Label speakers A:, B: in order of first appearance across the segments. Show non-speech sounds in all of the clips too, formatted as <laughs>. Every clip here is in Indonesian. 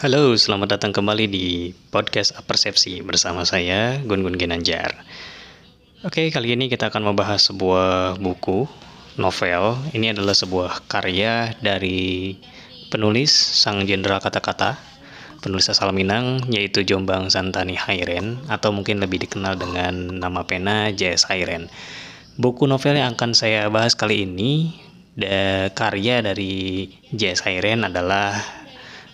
A: Halo, selamat datang kembali di podcast Persepsi bersama saya Gun Gun Ginanjar. Oke, kali ini kita akan membahas sebuah buku novel. Ini adalah sebuah karya dari penulis sang jenderal kata-kata, penulis asal Minang yaitu Jombang Santani Hairen atau mungkin lebih dikenal dengan nama pena J.S. Hairen. Buku novel yang akan saya bahas kali ini da, karya dari J.S. Hairen adalah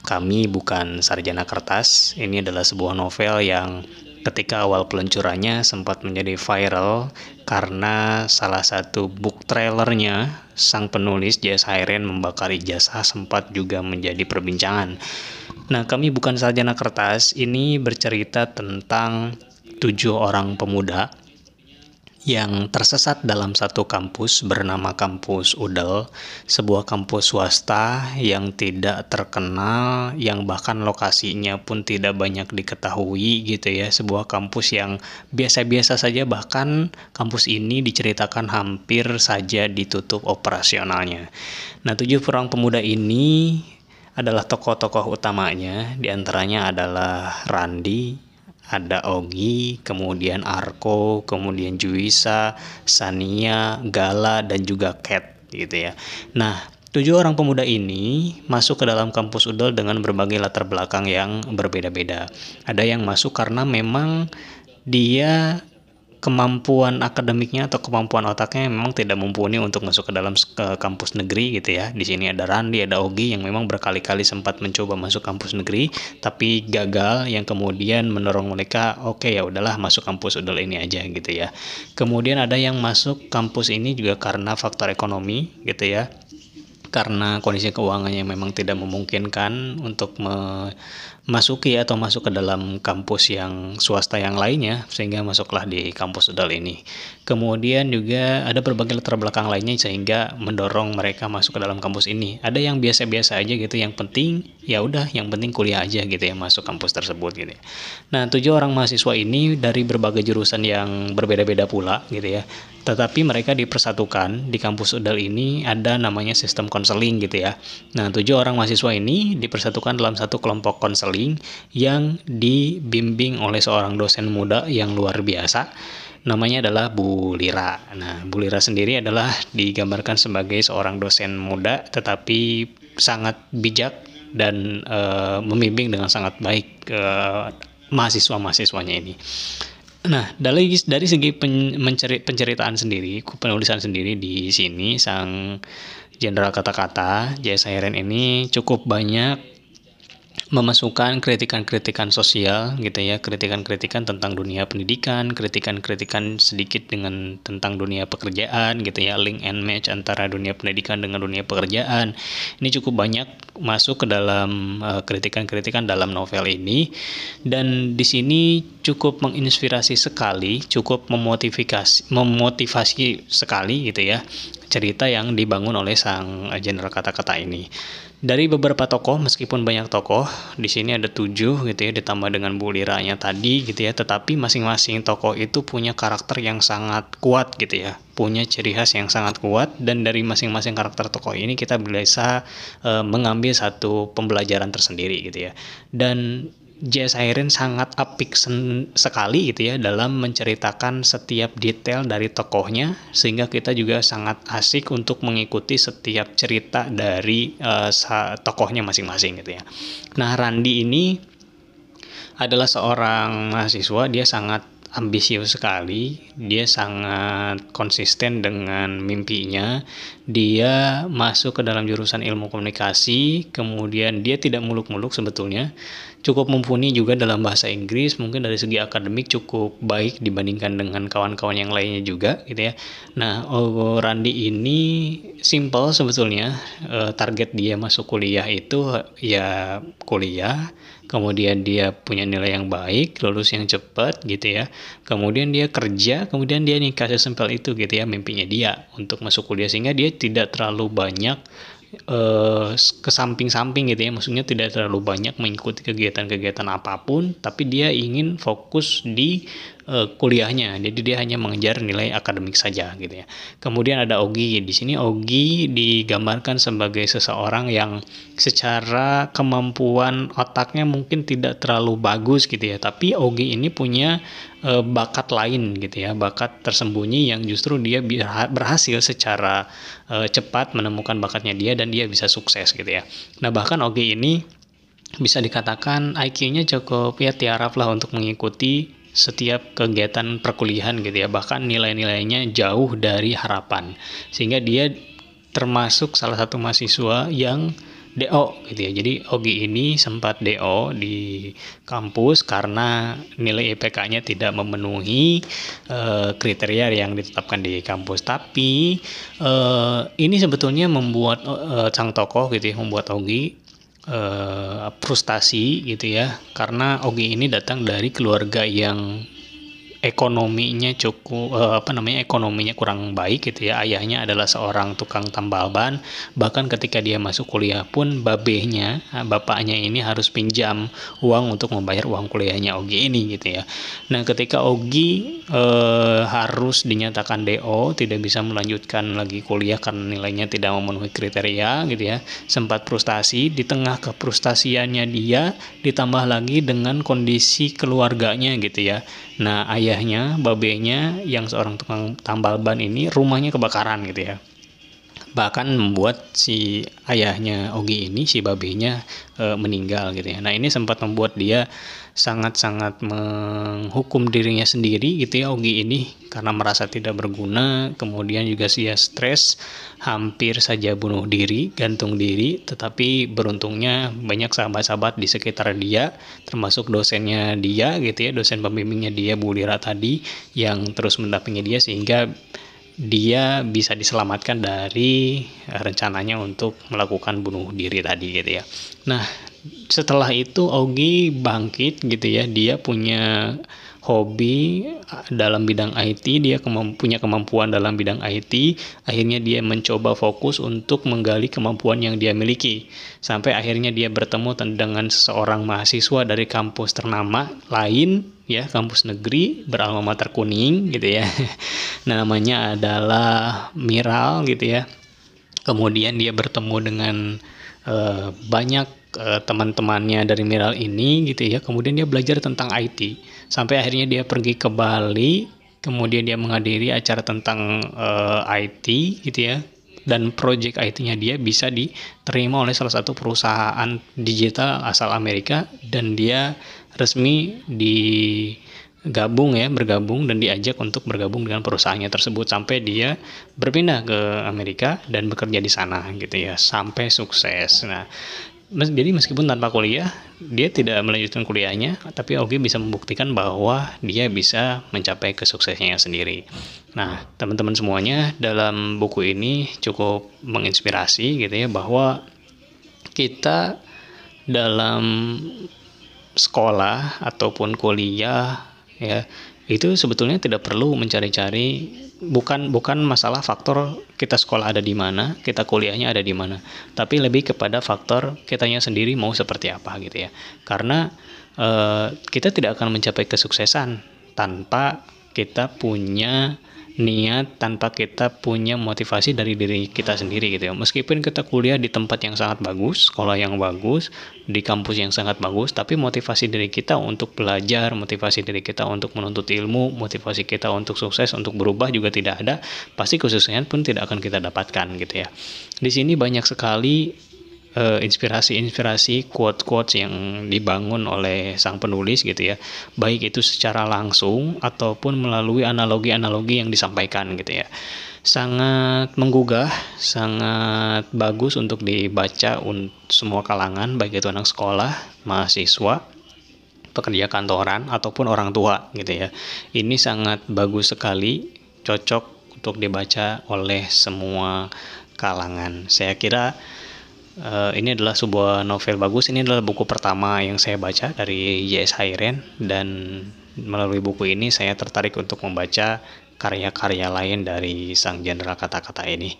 A: Kami Bukan Sarjana Kertas. Ini adalah sebuah novel yang ketika awal peluncurannya sempat menjadi viral karena salah satu book trailernya sang penulis J.S. Hairen membakar ijazah sempat juga menjadi perbincangan. Nah, kami bukan sarjana kertas ini bercerita tentang tujuh orang pemuda yang tersesat dalam satu kampus bernama Kampus Udel, sebuah kampus swasta yang tidak terkenal, yang bahkan lokasinya pun tidak banyak diketahui gitu ya, sebuah kampus yang biasa-biasa saja bahkan kampus ini diceritakan hampir saja ditutup operasionalnya. Nah, tujuh orang pemuda ini adalah tokoh-tokoh utamanya, di antaranya adalah Randi, ada Ogi, kemudian Arko, kemudian Juisa, Sania, Gala, dan juga Cat gitu ya. Nah, tujuh orang pemuda ini masuk ke dalam kampus Udol dengan berbagai latar belakang yang berbeda-beda. Ada yang masuk karena memang dia kemampuan akademiknya atau kemampuan otaknya memang tidak mumpuni untuk masuk ke dalam ke kampus negeri gitu ya. Di sini ada Randi, ada Ogi yang memang berkali-kali sempat mencoba masuk kampus negeri tapi gagal yang kemudian mendorong mereka oke okay, ya udahlah masuk kampus udel ini aja gitu ya. Kemudian ada yang masuk kampus ini juga karena faktor ekonomi gitu ya karena kondisi keuangannya memang tidak memungkinkan untuk memasuki atau masuk ke dalam kampus yang swasta yang lainnya sehingga masuklah di kampus Udal ini. Kemudian juga ada berbagai latar belakang lainnya sehingga mendorong mereka masuk ke dalam kampus ini. Ada yang biasa-biasa aja gitu, yang penting ya udah, yang penting kuliah aja gitu ya masuk kampus tersebut gitu. Ya. Nah, tujuh orang mahasiswa ini dari berbagai jurusan yang berbeda-beda pula gitu ya. Tetapi mereka dipersatukan di kampus Udal ini ada namanya sistem konseling gitu ya. Nah, tujuh orang mahasiswa ini dipersatukan dalam satu kelompok konseling yang dibimbing oleh seorang dosen muda yang luar biasa namanya adalah Bu Lira. Nah, Bu Lira sendiri adalah digambarkan sebagai seorang dosen muda tetapi sangat bijak dan e, membimbing dengan sangat baik e, mahasiswa-mahasiswanya ini. Nah, dari dari segi pen, menceri, penceritaan sendiri, penulisan sendiri di sini sang jenderal kata-kata J.S. Hairen ini cukup banyak memasukkan kritikan-kritikan sosial gitu ya, kritikan-kritikan tentang dunia pendidikan, kritikan-kritikan sedikit dengan tentang dunia pekerjaan gitu ya, link and match antara dunia pendidikan dengan dunia pekerjaan. Ini cukup banyak masuk ke dalam eh, kritikan-kritikan dalam novel ini dan di sini cukup menginspirasi sekali, cukup memotivasi memotivasi sekali gitu ya cerita yang dibangun oleh sang general kata-kata ini dari beberapa tokoh meskipun banyak tokoh di sini ada tujuh gitu ya ditambah dengan buliranya tadi gitu ya tetapi masing-masing tokoh itu punya karakter yang sangat kuat gitu ya punya ciri khas yang sangat kuat dan dari masing-masing karakter tokoh ini kita bisa e, mengambil satu pembelajaran tersendiri gitu ya. Dan J.S. Irene sangat apik sekali gitu ya dalam menceritakan setiap detail dari tokohnya sehingga kita juga sangat asik untuk mengikuti setiap cerita dari uh, tokohnya masing-masing gitu ya. Nah, Randi ini adalah seorang mahasiswa dia sangat ambisius sekali, dia sangat konsisten dengan mimpinya. Dia masuk ke dalam jurusan ilmu komunikasi, kemudian dia tidak muluk-muluk sebetulnya. Cukup mumpuni juga dalam bahasa Inggris, mungkin dari segi akademik cukup baik dibandingkan dengan kawan-kawan yang lainnya juga gitu ya. Nah, oh, Randi ini simple sebetulnya. Eh, target dia masuk kuliah itu ya kuliah kemudian dia punya nilai yang baik, lulus yang cepat gitu ya. Kemudian dia kerja, kemudian dia nikah sesimpel itu gitu ya mimpinya dia untuk masuk kuliah sehingga dia tidak terlalu banyak uh, ke samping-samping gitu ya. Maksudnya tidak terlalu banyak mengikuti kegiatan-kegiatan apa pun, tapi dia ingin fokus di uh, kuliahnya. Jadi dia hanya mengejar nilai akademik saja gitu ya. Kemudian ada Ogi. Di sini Ogi digambarkan sebagai seseorang yang secara kemampuan otaknya mungkin tidak terlalu bagus gitu ya. Tapi Ogi ini punya uh, bakat lain gitu ya, bakat tersembunyi yang justru dia berhasil secara uh, cepat menemukan bakatnya dia dan dia bisa sukses gitu ya. Nah, bahkan Ogi ini bisa dikatakan IQ-nya cukup ya tiarap lah untuk mengikuti setiap kegiatan perkuliahan gitu ya bahkan nilai-nilainya jauh dari harapan sehingga dia termasuk salah satu mahasiswa yang DO gitu ya. Jadi Ogi ini sempat DO di kampus karena nilai IPK-nya tidak memenuhi uh, kriteria yang ditetapkan di kampus. Tapi uh, ini sebetulnya membuat uh, sang tokoh gitu ya, membuat Ogi uh, frustasi gitu ya. Karena Ogi ini datang dari keluarga yang ekonominya cukup uh, apa namanya ekonominya kurang baik gitu ya. Ayahnya adalah seorang tukang tambal ban. Bahkan ketika dia masuk kuliah pun babehnya eh, bapaknya ini harus pinjam uang untuk membayar uang kuliahnya Ogi ini gitu ya. Nah ketika Ogi uh, harus dinyatakan DO tidak bisa melanjutkan lagi kuliah karena nilainya tidak memenuhi kriteria gitu ya sempat frustasi. Di tengah kefrustasiannya dia ditambah lagi dengan kondisi keluarganya gitu ya. Nah, ayahnya, babenya yang seorang tukang tambal ban ini rumahnya kebakaran gitu ya. Bahkan membuat si ayahnya Ogi ini, si babenya e, meninggal gitu ya. Nah, ini sempat membuat dia sangat-sangat menghukum dirinya sendiri gitu ya Ogi ini karena merasa tidak berguna kemudian juga dia stres hampir saja bunuh diri gantung diri tetapi beruntungnya banyak sahabat-sahabat di sekitar dia termasuk dosennya dia gitu ya dosen pembimbingnya dia Bu Lira tadi yang terus mendampingi dia sehingga dia bisa diselamatkan dari rencananya untuk melakukan bunuh diri tadi gitu ya. Nah, setelah itu Ogi bangkit gitu ya dia punya hobi dalam bidang IT dia punya kemampuan dalam bidang IT akhirnya dia mencoba fokus untuk menggali kemampuan yang dia miliki. Sampai akhirnya dia bertemu dengan seorang mahasiswa dari kampus ternama lain ya kampus negeri beralma mater kuning gitu ya. <laughs> Namanya adalah Miral gitu ya. Kemudian dia bertemu dengan uh, banyak uh, teman-temannya dari Miral ini gitu ya. Kemudian dia belajar tentang IT sampai akhirnya dia pergi ke Bali, kemudian dia menghadiri acara tentang uh, eh, IT gitu ya. Dan project IT-nya dia bisa diterima oleh salah satu perusahaan digital asal Amerika. Dan dia resmi di gabung ya bergabung dan diajak untuk bergabung dengan perusahaannya tersebut. Sampai dia berpindah ke Amerika dan bekerja di sana gitu ya sampai sukses. Nah jadi meskipun tanpa kuliah dia tidak melanjutkan kuliahnya tapi Ogi bisa membuktikan bahwa dia bisa mencapai kesuksesannya sendiri. Nah teman-teman semuanya dalam buku ini cukup menginspirasi gitu ya bahwa kita dalam sekolah ataupun kuliah ya itu sebetulnya tidak perlu mencari-cari. Bukan bukan masalah faktor kita sekolah ada di mana kita kuliahnya ada di mana. Tapi lebih kepada faktor kitanya sendiri mau seperti apa gitu ya. Karena eh, kita tidak akan mencapai kesuksesan tanpa kita punya niat tanpa kita punya motivasi dari diri kita sendiri gitu ya. Meskipun kita kuliah di tempat yang sangat bagus, sekolah yang bagus, di kampus yang sangat bagus, tapi motivasi diri kita untuk belajar, motivasi diri kita untuk menuntut ilmu, motivasi kita untuk sukses, untuk berubah juga tidak ada, pasti khususnya pun tidak akan kita dapatkan gitu ya. Di sini banyak sekali inspirasi-inspirasi quote-quotes yang dibangun oleh sang penulis gitu ya. Baik itu secara langsung ataupun melalui analogi-analogi yang disampaikan gitu ya. Sangat menggugah sangat bagus untuk dibaca untuk semua kalangan baik itu anak sekolah mahasiswa pekerja kantoran ataupun orang tua gitu ya. Ini sangat bagus sekali cocok untuk dibaca oleh semua kalangan. Saya kira Uh, ini adalah sebuah novel bagus. Ini adalah buku pertama yang saya baca dari J.S. Hayren dan melalui buku ini saya tertarik untuk membaca karya-karya lain dari sang jenderal kata-kata ini.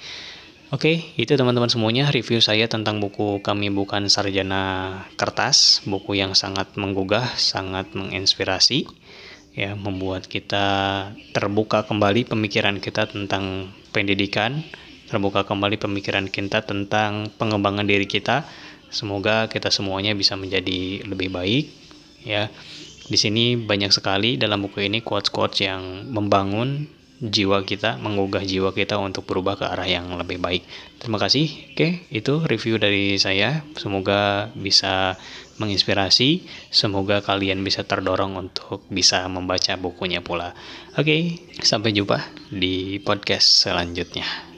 A: Oke, okay, itu teman-teman semuanya review saya tentang buku Kami Bukan Sarjana Kertas, buku yang sangat menggugah, sangat menginspirasi ya membuat kita terbuka kembali pemikiran kita tentang pendidikan, terbuka kembali pemikiran kita tentang pengembangan diri kita. Semoga kita semuanya bisa menjadi lebih baik ya. Di sini banyak sekali dalam buku ini quotes-quotes yang membangun jiwa kita, menggugah jiwa kita untuk berubah ke arah yang lebih baik. Terima kasih. Oke, itu review dari saya. Semoga bisa menginspirasi. Semoga kalian bisa terdorong untuk bisa membaca bukunya pula. Oke, sampai jumpa di podcast selanjutnya.